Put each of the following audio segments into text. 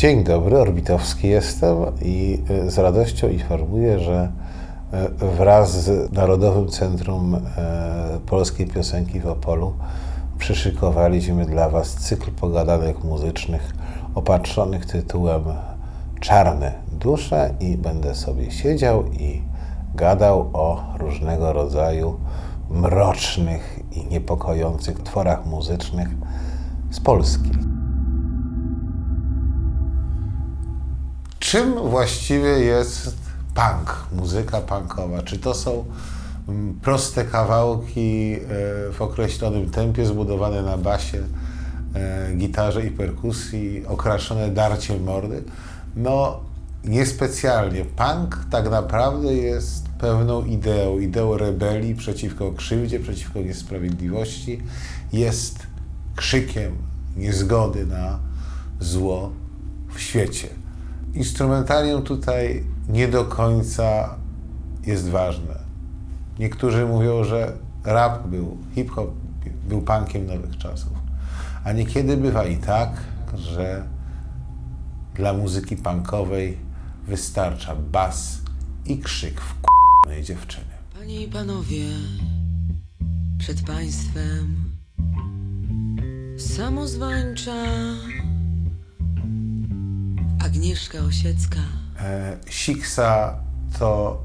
Dzień dobry, Orbitowski jestem i e, z radością informuję, że e, wraz z Narodowym Centrum e, Polskiej Piosenki w Opolu przyszykowaliśmy dla Was cykl pogadanek muzycznych opatrzonych tytułem Czarne dusze i będę sobie siedział i gadał o różnego rodzaju mrocznych i niepokojących tworach muzycznych z Polski. Czym właściwie jest punk, muzyka punkowa? Czy to są mm, proste kawałki e, w określonym tempie, zbudowane na basie, e, gitarze i perkusji, okraszone darciem mordy? No, niespecjalnie. Punk tak naprawdę jest pewną ideą, ideą rebelii przeciwko krzywdzie, przeciwko niesprawiedliwości. Jest krzykiem niezgody na zło w świecie. Instrumentarium tutaj nie do końca jest ważne. Niektórzy mówią, że rap był, hip-hop był punkiem nowych czasów. A niekiedy bywa i tak, że dla muzyki punkowej wystarcza bas i krzyk w k***nej dziewczyny. Panie i panowie, przed państwem samozwańcza Agnieszka Osiecka. E, Siksa to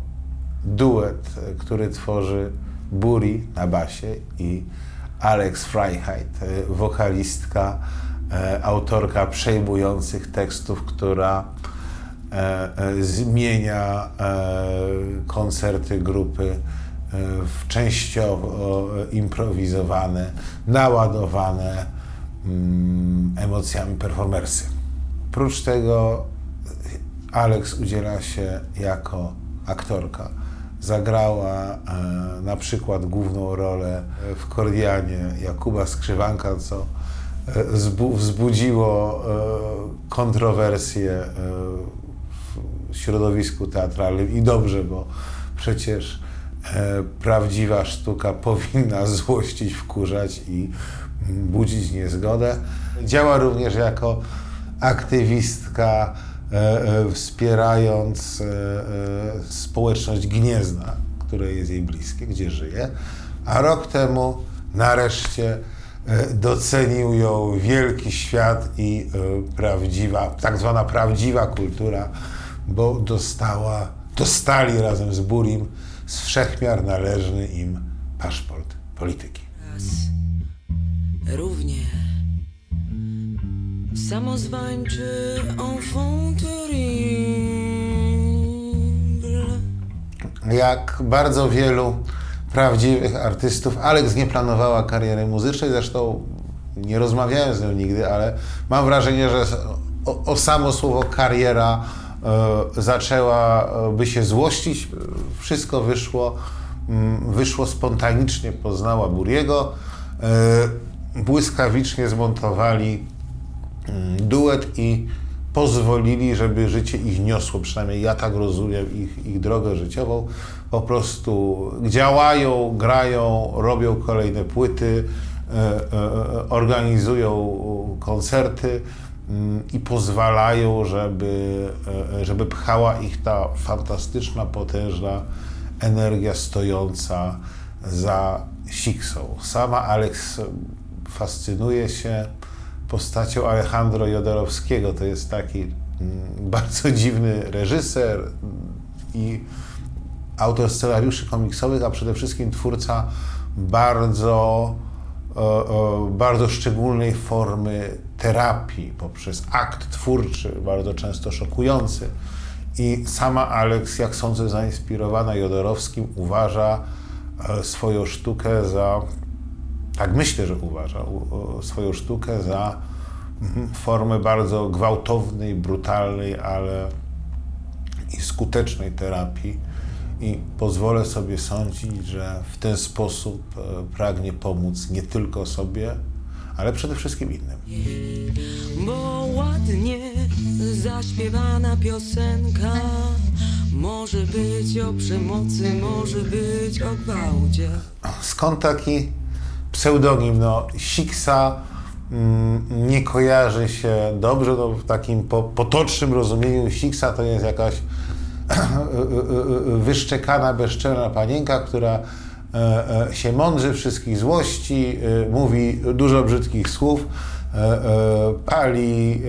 duet, który tworzy Buri na basie i Alex Freiheit, e, wokalistka, e, autorka przejmujących tekstów, która e, e, zmienia e, koncerty grupy w częściowo improwizowane, naładowane mm, emocjami performersy. Prócz tego Alex udziela się jako aktorka. Zagrała e, na przykład główną rolę w Kordianie Jakuba Skrzywanka, co e, zbu- wzbudziło e, kontrowersje e, w środowisku teatralnym i dobrze, bo przecież e, prawdziwa sztuka powinna złościć, wkurzać i budzić niezgodę. Działa również jako aktywistka, e, e, wspierając e, społeczność Gniezna, które jest jej bliskie, gdzie żyje. A rok temu nareszcie docenił ją wielki świat i prawdziwa, tak zwana prawdziwa kultura, bo dostała, dostali razem z Burim z wszechmiar należny im paszport polityki. Raz równie samozwańczy enfant terrible. Jak bardzo wielu prawdziwych artystów, Alex nie planowała kariery muzycznej, zresztą nie rozmawiałem z nią nigdy, ale mam wrażenie, że o, o samo słowo kariera e, zaczęłaby się złościć. Wszystko wyszło, mm, wyszło spontanicznie, poznała Buriego, e, błyskawicznie zmontowali duet i pozwolili, żeby życie ich niosło, przynajmniej ja tak rozumiem ich, ich drogę życiową. Po prostu działają, grają, robią kolejne płyty, e, e, organizują koncerty mm, i pozwalają, żeby, żeby pchała ich ta fantastyczna, potężna energia stojąca za Siksą. Sama Alex fascynuje się postacią Alejandro Jodorowskiego. To jest taki mm, bardzo dziwny reżyser i autor scenariuszy komiksowych, a przede wszystkim twórca bardzo, e, e, bardzo szczególnej formy terapii poprzez akt twórczy, bardzo często szokujący. I sama Alex, jak sądzę, zainspirowana Jodorowskim, uważa e, swoją sztukę za tak myślę, że uważa swoją sztukę za mhm, formę bardzo gwałtownej, brutalnej, ale i skutecznej terapii. I pozwolę sobie sądzić, że w ten sposób e, pragnie pomóc nie tylko sobie, ale przede wszystkim innym. Bo ładnie zaśpiewana piosenka może być o przemocy, może być o gwałcie. Skąd taki pseudonim? No, Siksa mm, nie kojarzy się dobrze, no, w takim po, potocznym rozumieniu Siksa to jest jakaś wyszczekana, bezczelna panienka, która e, e, się mądrzy, wszystkich złości, e, mówi dużo brzydkich słów, pali,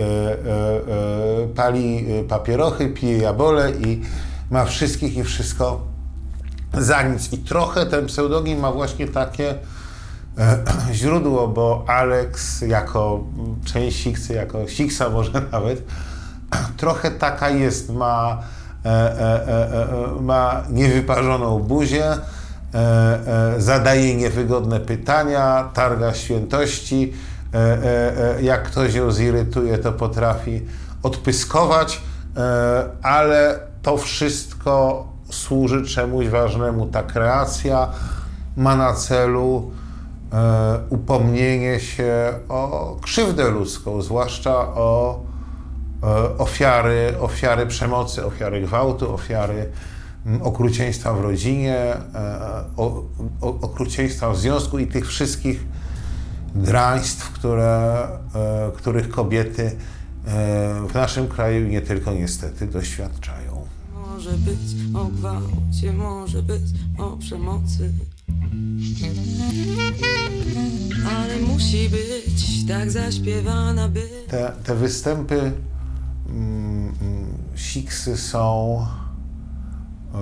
pali papierochy, pije jabole i ma wszystkich i wszystko za nic. I trochę ten pseudonim ma właśnie takie źródło, bo Alex jako część Siksy, jako Siksa może nawet, trochę taka jest, ma, e, e, e, e, ma niewyparzoną buzię, e, e, zadaje niewygodne pytania, targa świętości, e, e, e, jak ktoś ją zirytuje, to potrafi odpyskować, e, ale to wszystko służy czemuś ważnemu. Ta kreacja ma na celu e, upomnienie się o krzywdę ludzką, zwłaszcza o e, ofiary, ofiary przemocy, ofiary gwałtu, ofiary okrucieństwa w rodzinie, e, o, o, okrucieństwa w związku i tych wszystkich draństw, które, e, których kobiety e, w naszym kraju i nie tylko niestety doświadczają. Może być o gwałcie, może być o przemocy. Musi być tak zaśpiewana, by Te, te występy mm, mm, Siksy są e,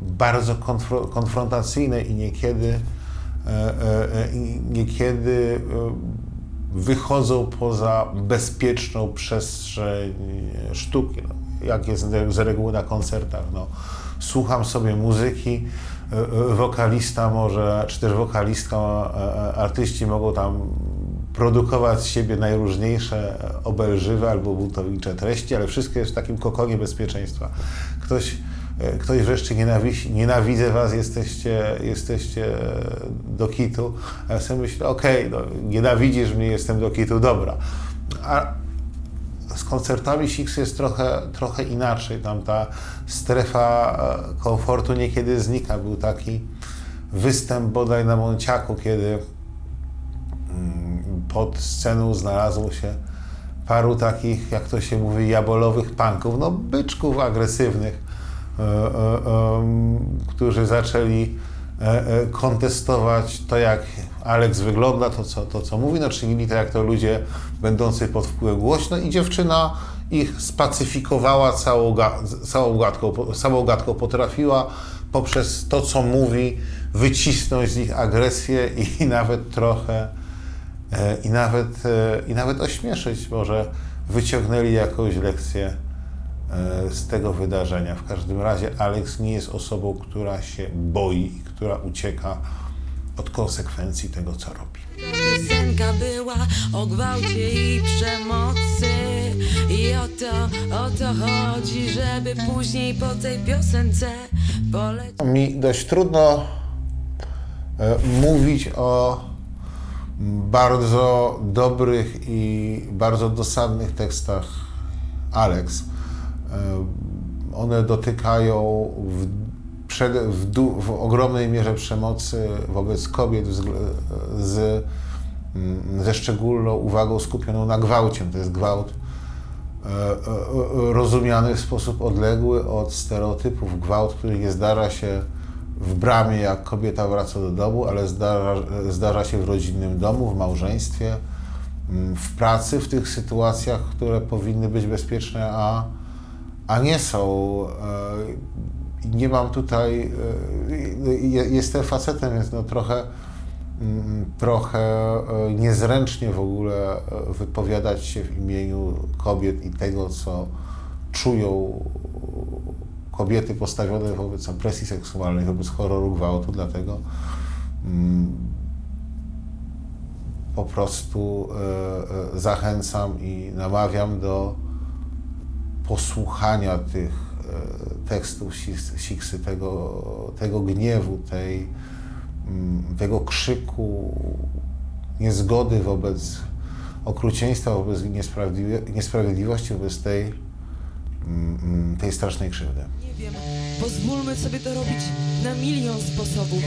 bardzo konfro, konfrontacyjne i niekiedy, e, e, e, niekiedy e, wychodzą poza bezpieczną przestrzeń sztuki. Jak jest z reguły na koncertach. No, słucham sobie muzyki, e, e, wokalista może, czy też wokalistka, e, artyści mogą tam produkować z siebie najróżniejsze obelżywe albo buntownicze treści, ale wszystko jest w takim kokonie bezpieczeństwa. Ktoś, ktoś wreszcie nienawidzi, nienawidzę was, jesteście, jesteście do kitu, a ja sobie myślę, okej, no, nienawidzisz mnie, jestem do kitu, dobra. A koncertami Six jest trochę, trochę inaczej. Tam ta strefa e, komfortu niekiedy znika. Był taki występ bodaj na Monciaku, kiedy mm, pod sceną znalazło się paru takich, jak to się mówi, jabolowych punków, no byczków agresywnych, e, e, którzy zaczęli kontestować to, jak Alex wygląda, to co, to, co mówi, no czynili to, jak to ludzie będący pod wpływem głośno i dziewczyna ich spacyfikowała całą, całą, gadką, całą gadką, potrafiła poprzez to, co mówi, wycisnąć z nich agresję i, nawet trochę e, i nawet, e, i nawet ośmieszyć, może wyciągnęli jakąś lekcję e, z tego wydarzenia. W każdym razie Alex nie jest osobą, która się boi i która ucieka od konsekwencji tego, co robi. piosenka była o gwałcie i przemocy. I o to, o to chodzi, żeby później po tej piosence polecieć. Mi dość trudno e, mówić o bardzo dobrych i bardzo dosadnych tekstach Alex. E, One dotykają w, w, w ogromnej mierze przemocy wobec kobiet wzgl- z, mm, ze szczególną uwagą skupioną na gwałcie. To jest gwałt e, e, rozumiany w sposób odległy od stereotypów. Gwałt, który nie zdarza się w bramie, jak kobieta wraca do domu, ale zdarza, zdarza się w rodzinnym domu, w małżeństwie, mm, w pracy, w tych sytuacjach, które powinny być bezpieczne, a, a nie są. E, Nie mam tutaj, e, je- jestem facetem, więc no trochę, mm, trochę e, niezręcznie w ogóle wypowiadać się w imieniu kobiet i tego, co czują kobiety postawione wobec opresji seksualnej, wobec horroru gwałtu, dlatego mm, po prostu zachęcam i namawiam do posłuchania tych e, tekstów Siks- Siksy, tego, tego gniewu, tej, mm, tego krzyku niezgody wobec okrucieństwa, wobec niesprawiedliwości, wobec tej mm, tej strasznej krzywdy. Nie wiem, pozwólmy sobie to robić na milion sposobów,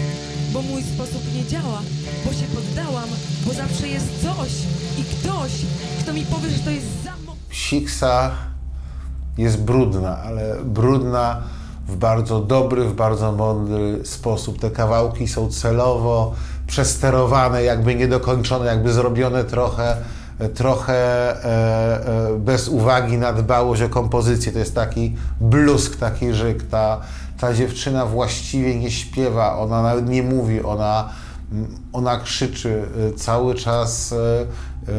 bo mój sposób nie działa, bo się poddałam, bo zawsze jest coś i ktoś, kto mi powie, że to jest za Siksa jest brudna, ale brudna w bardzo dobry, w bardzo mądry sposób. Te kawałki są celowo przesterowane, jakby niedokończone, jakby zrobione trochę, trochę e, e, bez uwagi na dbałość o kompozycję. To jest taki blusk, taki żyk. Ta, ta dziewczyna właściwie nie śpiewa, ona nawet nie mówi, ona ona krzyczy y, cały czas. y, y,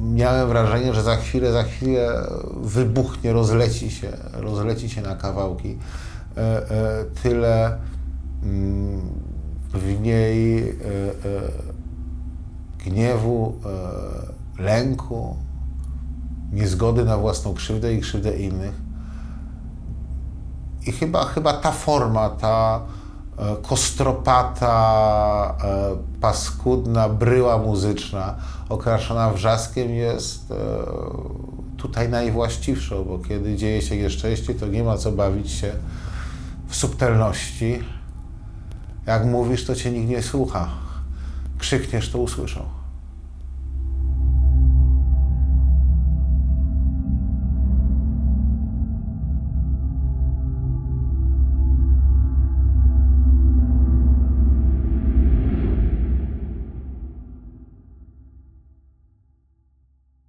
Miałem wrażenie, że za chwilę, za chwilę wybuchnie, rozleci się, rozleci się na kawałki. Tyle mm, w niej gniewu, lęku, niezgody na własną krzywdę i krzywdę innych. I chyba, chyba ta forma, ta kostropata, e, paskudna bryła muzyczna, okraszona wrzaskiem jest e, tutaj najwłaściwszą, bo kiedy dzieje się nieszczęście, to nie ma co bawić się w subtelności. Jak mówisz, to cię nikt nie słucha. Krzykniesz, to usłyszą.